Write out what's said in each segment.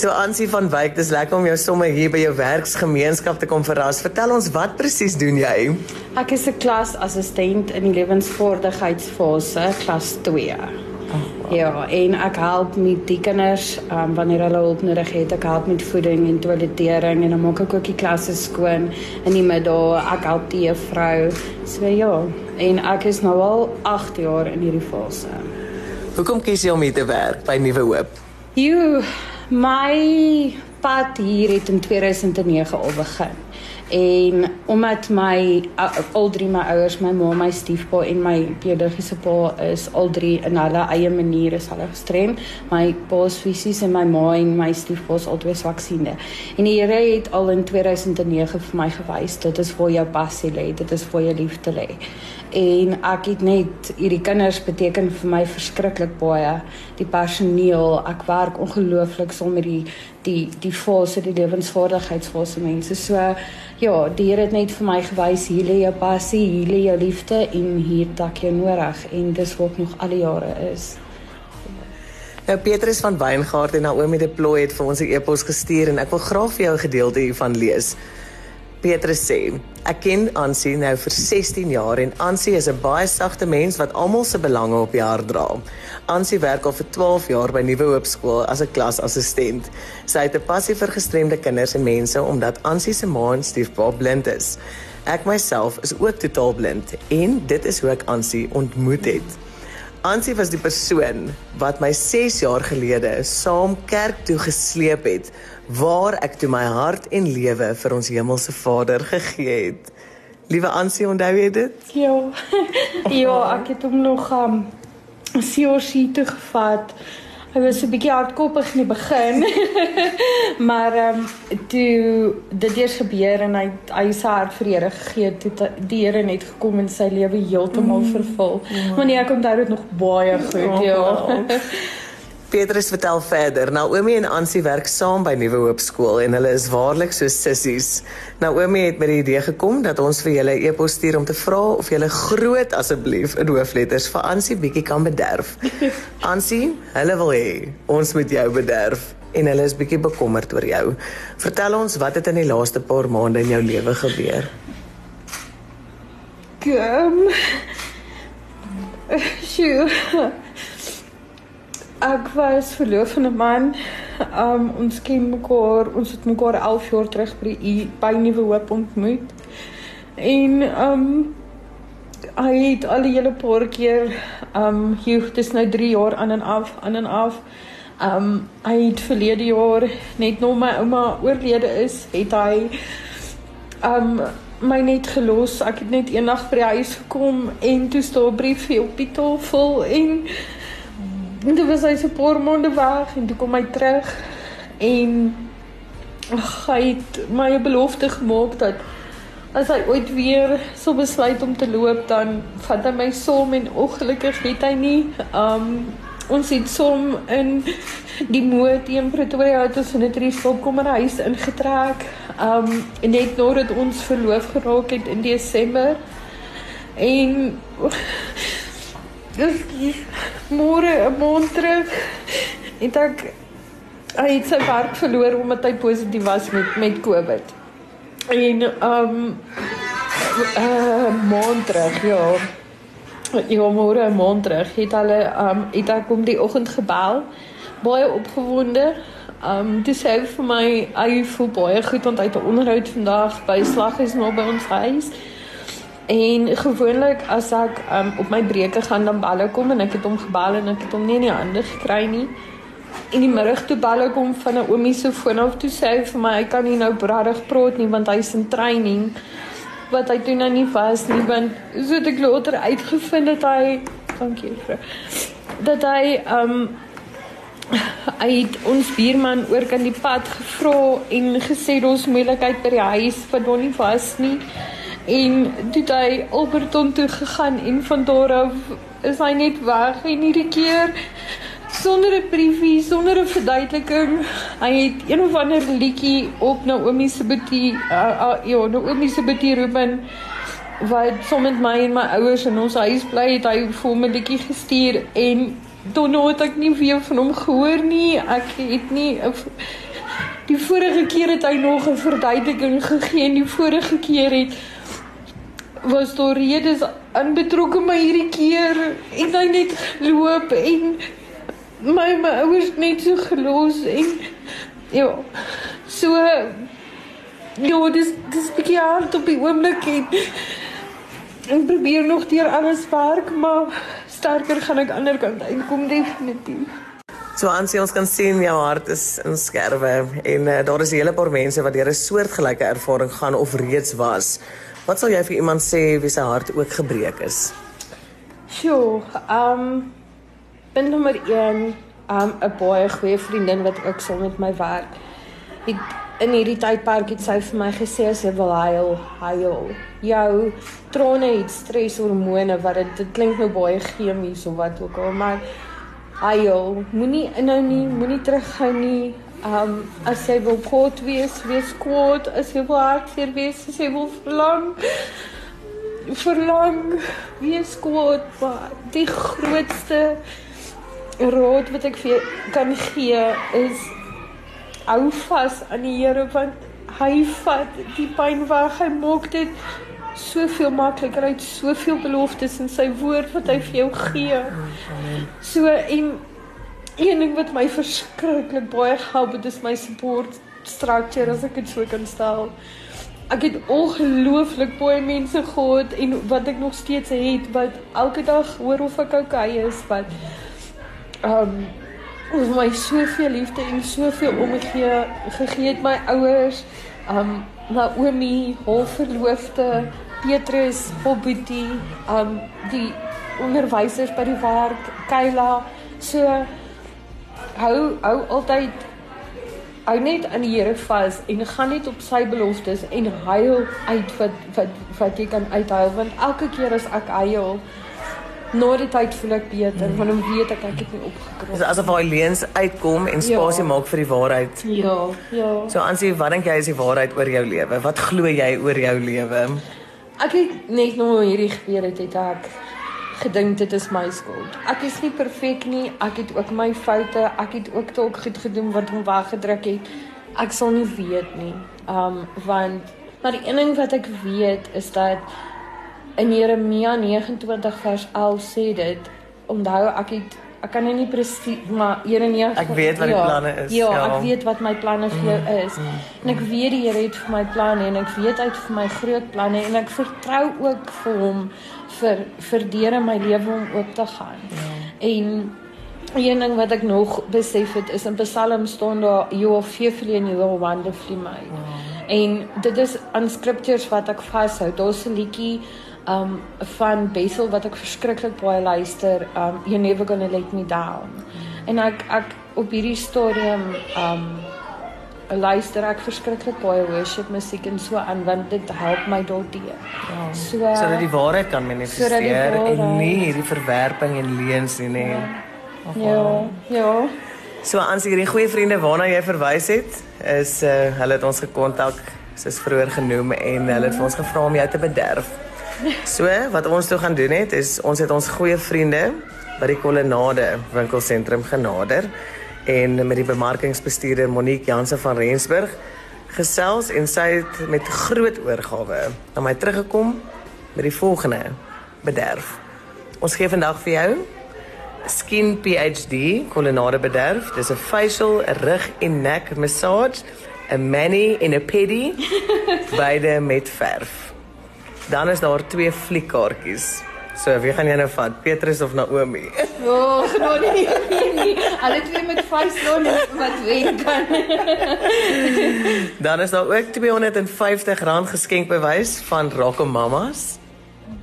So Ansie van Wyk, dis lekker om jou sommer hier by jou werksgemeenskap te kom verras. Vertel ons wat presies doen jy? Ek is 'n klasassistent in die lewensvaardigheidsfase, klas 2. Oh, wow. Ja, en ek help met die kinders um, wanneer hulle hulp nodig het. Ek help met voeding en toiletering en dan maak ek ook die klasse skoon in die middag. Ek help die juffrou. So ja, en ek is nou al 8 jaar in hierdie fase. Hoekom kies jy om hier te werk by Nuwe Hoop? Jo, my pad hier het in 2009 al begin. En omdat my al drie my ouers, my ma, my stiefpa en my biologiese pa is al drie in hulle eie manier is hulle gestrem. My pa is fisies en my ma en my stiefpa is albei swaksiende. En die Here het al in 2009 vir my gewys dit is waar jou passie lê, dit is waar jou liefde lê en ek het net hierdie kinders beteken vir my verskriklik baie die personeel ek werk ongelooflik saam met die die die fase die lewensvaardigheidsfase mense. So ja die Here het net vir my gewys hier lê jou passie hier lê jou liefde en hier tak jy nodig. En dis wat nog al die jare is. Nou Petrus van Wyngaard en Naomi Deploy het vir ons 'n e-pos gestuur en ek wil graag vir jou 'n gedeelte hiervan lees. Petrus sê: Ek ken Ansie nou vir 16 jaar en Ansie is 'n baie sagte mens wat almal se belange op die hart dra. Ansie werk al vir 12 jaar by Nuwe Hoop Skool as 'n klasassistent. Sy het 'n passie vir gestremde kinders en mense omdat Ansie se ma en stiefpa blind is. Ek myself is ook totaal blind en dit is hoe ek Ansie ontmoet het. Ansie was die persoon wat my 6 jaar gelede saam kerk toe gesleep het waar ek toe my hart en lewe vir ons hemelse Vader gegee het. Liewe Ansie, onthou jy dit? Ja. ja, ek het hom nog um COC toe gevat. Hy was 'n bietjie hardkoppig in die begin. maar ehm um, toe dit eers gebeur en hy hy sy hart vir Here gegee het, die Here net gekom en sy lewe heeltemal mm. vervul. Mm. Maar nee, ek onthou dit nog baie goed, oh, ja. Petrus vertel verder. Naomi en Ansie werk saam by Nuwe Hoop Skool en hulle is waarlik so sissies. Naomi het met die idee gekom dat ons vir julle 'n e e-pos stuur om te vra of julle groot asseblief in hoofletters vir Ansie bietjie kan bederf. Ansie, hulle wil hê ons moet jou bederf en hulle is bietjie bekommerd oor jou. Vertel ons wat het in die laaste paar maande in jou lewe gebeur? Kom. Sjoe ek was verloof aan 'n man. Um ons ken mekaar, ons het mekaar 11 jaar terug by die by Nuwe Hoop ontmoet. En um hy het al die hele paar keer um hier dis nou 3 jaar aan en af, aan en af. Um hy het verlede jaar net nou my ouma oorlede is, het hy um my net gelos. Ek het net eendag by die huis gekom en toe staan 'n briefie op die tafel en En toe was hy so 'n paar maande weg en toe kom hy terug en ach, hy het my 'n belofte gemaak dat as hy ooit weer sou besluit om te loop dan vat hy my saam en ongelukkig het hy nie um ons het saam in die moed in Pretoria het ons in 'n drie stopkommer huis ingetrek um net nadat ons verloof geraak het in Desember en dis môre 'n maand terug het ek hy het sy werk verloor omdat hy positief was met met COVID. En um 'n maand terug, ja. Ja, môre 'n maand terug het hulle um het ek om die oggend gebel, baie opgewonde. Um dis sê vir my hy voel baie goed want hy het 'n onderhoud vandag by slag is nou by ons huis. En gewoonlik as ek um, op my breuke gaan dan balle kom en ek het hom gebel en ek het hom nie in die hande gekry nie. In die middag toe balle kom van 'n oomie se foon af toe sê hy vir my hy kan nie nou bradig praat nie want hy's in training. Wat hy toe nou nie was nie want so het ek later uitgevind dat hy dankie vir dat hy um hy het ons buurman oor kan die pad gevra en gesê daar's moeilikheid by die huis. Wat hom nie was nie en toe hy Alberton toe gegaan en van daar af is hy net weg en hierdie keer sonder 'n briefie, sonder 'n verduideliking. Hy het een of ander liedjie op Naomi se boetie, uh, uh, ja, Naomi se boetie roep en wat saam met my en my ouers in ons huis bly, het hy vir my 'n liedjie gestuur en nou het ek nie weer van hom gehoor nie. Ek het nie Die vorige keer het hy nog 'n verduideliking gegee en die vorige keer het was daar redes aan betrokke my hierdie keer en hy net loop en my my ouers net so gelos en ja so ja dis dis bietjie hard op die oomblik en ek probeer nog deur alles werk maar sterker gaan ek ander kant uitkom definitief So aansien ons kan sien jou hart is in skerwe en uh, daar is 'n hele paar mense wat deur 'n soortgelyke ervaring gaan of reeds was. Wat sal jy vir iemand sê wie se hart ook gebreek is? Sjoe, ehm um, punt nommer 1, ehm um, 'n baie goeie vriendin wat ook saam met my werk. Het in hierdie tydperk het sy vir my gesê as jy wil huil, huil. Jou trane het streshormone wat dit dit klink nou baie chemies of wat ook al, maar huil. Moenie inhou nie, moenie terughou nie. Um as jy wil kwaad wees, wees kwaad. As jy wil hartseer wees, as jy wil verlang, verlang, wees kwaad. Maar die grootste raad wat ek vir jou kan gee is hou vas aan die Here want hy vat die pyn weg. Hy maak dit soveel makliker. Hy het soveel beloftes in sy woord wat hy vir jou gee. So en een ding wat my verskriklik baie help, dit is my support structure as ek dit so kan stel. Ek het ongelooflik baie mense gehad en wat ek nog steeds het wat elke dag hoor of ek okay is, wat um oor my soveel liefde en soveel omgee gegee het my ouers, um Naomi, hul verloofde, Petrus, Bobbie, um die onderwysers by die werk, Kayla. So hou hou altyd hou net aan die Here vas en gaan net op sy beloftes en huil uit wat wat wat jy kan uithuil want elke keer as ek huil na die tyd voel ek beter want dan weet ek ek het nie opgekrop. Dis asof daai leuns uitkom en spasie ja. maak vir die waarheid. Ja, ja. So aansien wat dink jy is die waarheid oor jou lewe? Wat glo jy oor jou lewe? Ek het net nou hierdie gebeur het, het ek gedink dit is my skuld. Ek is nie perfek nie. Ek het ook my foute. Ek het ook dalk goed gedoen wat hom weggedruk het. Ek sal nie weet nie. Um want maar die een ding wat ek weet is dat in Jeremia 29 vers 11 sê dit onthou ek het ek kan nou nie presies maar Jeremia ek weet wat ja, die planne is ja, ja. ek weet wat my planne vir jou mm, is. mm, en ek weet die Here het vir my planne en ek weet hy het vir my groot planne en ek vertrou ook vir hom vir vir deure my lewe om oop te gaan. Ja. en een ding wat ek nog besef het is in Psalm staan daar you are fearfully and you are wonderfully made ja. en dit is aan scriptures wat ek vashou. Daar's 'n liedjie um van Bessel wat ek verskriklik baie luister, um you never gonna let me down. En ek ek op hierdie stadium um luister ek verskriklik baie worship musiek en so aan want dit help my daardeur. Ja. So sodat die waarheid kan manifesteer en nie hierdie verwerping en leuns nie, nê. Nee. Ja. Ja. So aan hierdie goeie vriende waarna jy verwys het, is uh hulle het ons gekontak, soos vroeër genoem en hulle het vir ons gevra om jou te bederf. So, wat ons toe gaan doen het is ons het ons goeie vriende by die Kolonade winkelsentrum genader en met die bemarkingsbestuurder Monique Jansen van Rensburg gesels en sy het met groot oorgawe na my teruggekom met die volgende bederf. Ons gee vandag vir jou Skin PhD Kolonade bederf. Dis 'n facial, rug en nek massage, 'n mani en 'n pedi beide met verf. Dan is daar twee fliekkaartjies. So, wie gaan jy nou vat? Petrus of Naomi? O, oh, genoeg nie. nie. Hulle twee met face loon wat wen kan. Dan is daar ook R250 geskenkbewys van Rocco Mamas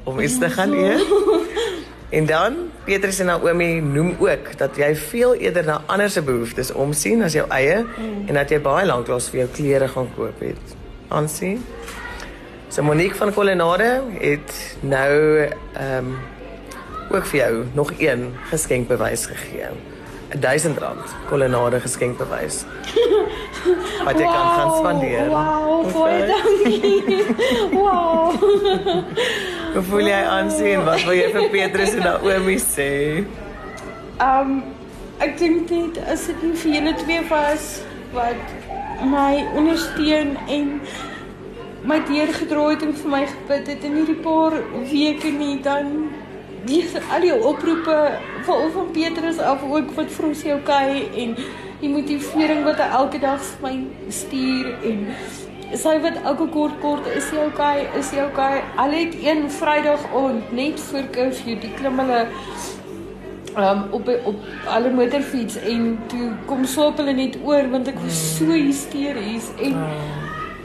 om iets te gaan eet. En dan Petrus en Naomi noem ook dat jy veel eerder na ander se behoeftes omsien as jou eie mm. en dat jy baie lanklaas vir jou klere gaan koop het. Aansien? So Monique van Kolonade het nou ehm um, ook vir jou nog een geskenkbewys gegee. 'n 1000 rand Kolonade geskenkbewys. Wat jy wow, kan gaan spandeer. Wow, baie dankie. wow. Hoe voel jy aansien? Wat wil jy vir Petrus en Naomi sê? Um, ek dink dit as dit nie vir julle twee was wat my ondersteun en my deurgedraai het en vir my gebid het in hierdie paar weke nie dan lees al die oproepe van van Petrus af ook wat vir ons jou okay en die motivering wat hy elke dag vir my stuur en sy wat elke kort kort is jy okay is jy okay al het een Vrydag aand net voor curfew die hulle um, op op alle motorfiets en toe kom swaap hulle net oor want ek was so hysteries en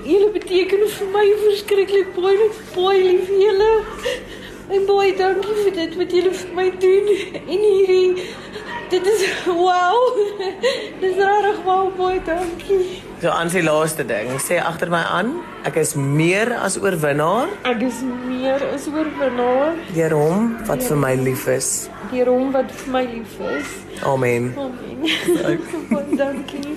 Julle beteken vir my verskriklik baie baie lief julle. En baie dankie vir dit wat julle vir my doen. En hierdie dit is wow. Dis regtig wow baie dankie. So aan die laaste ding, sê agter my aan, ek is meer as oorwinnaar Ek is meer as oorwinnaar deur hom wat vir my lief is. deur hom wat vir my lief is. Amen. Amen. baie dankie.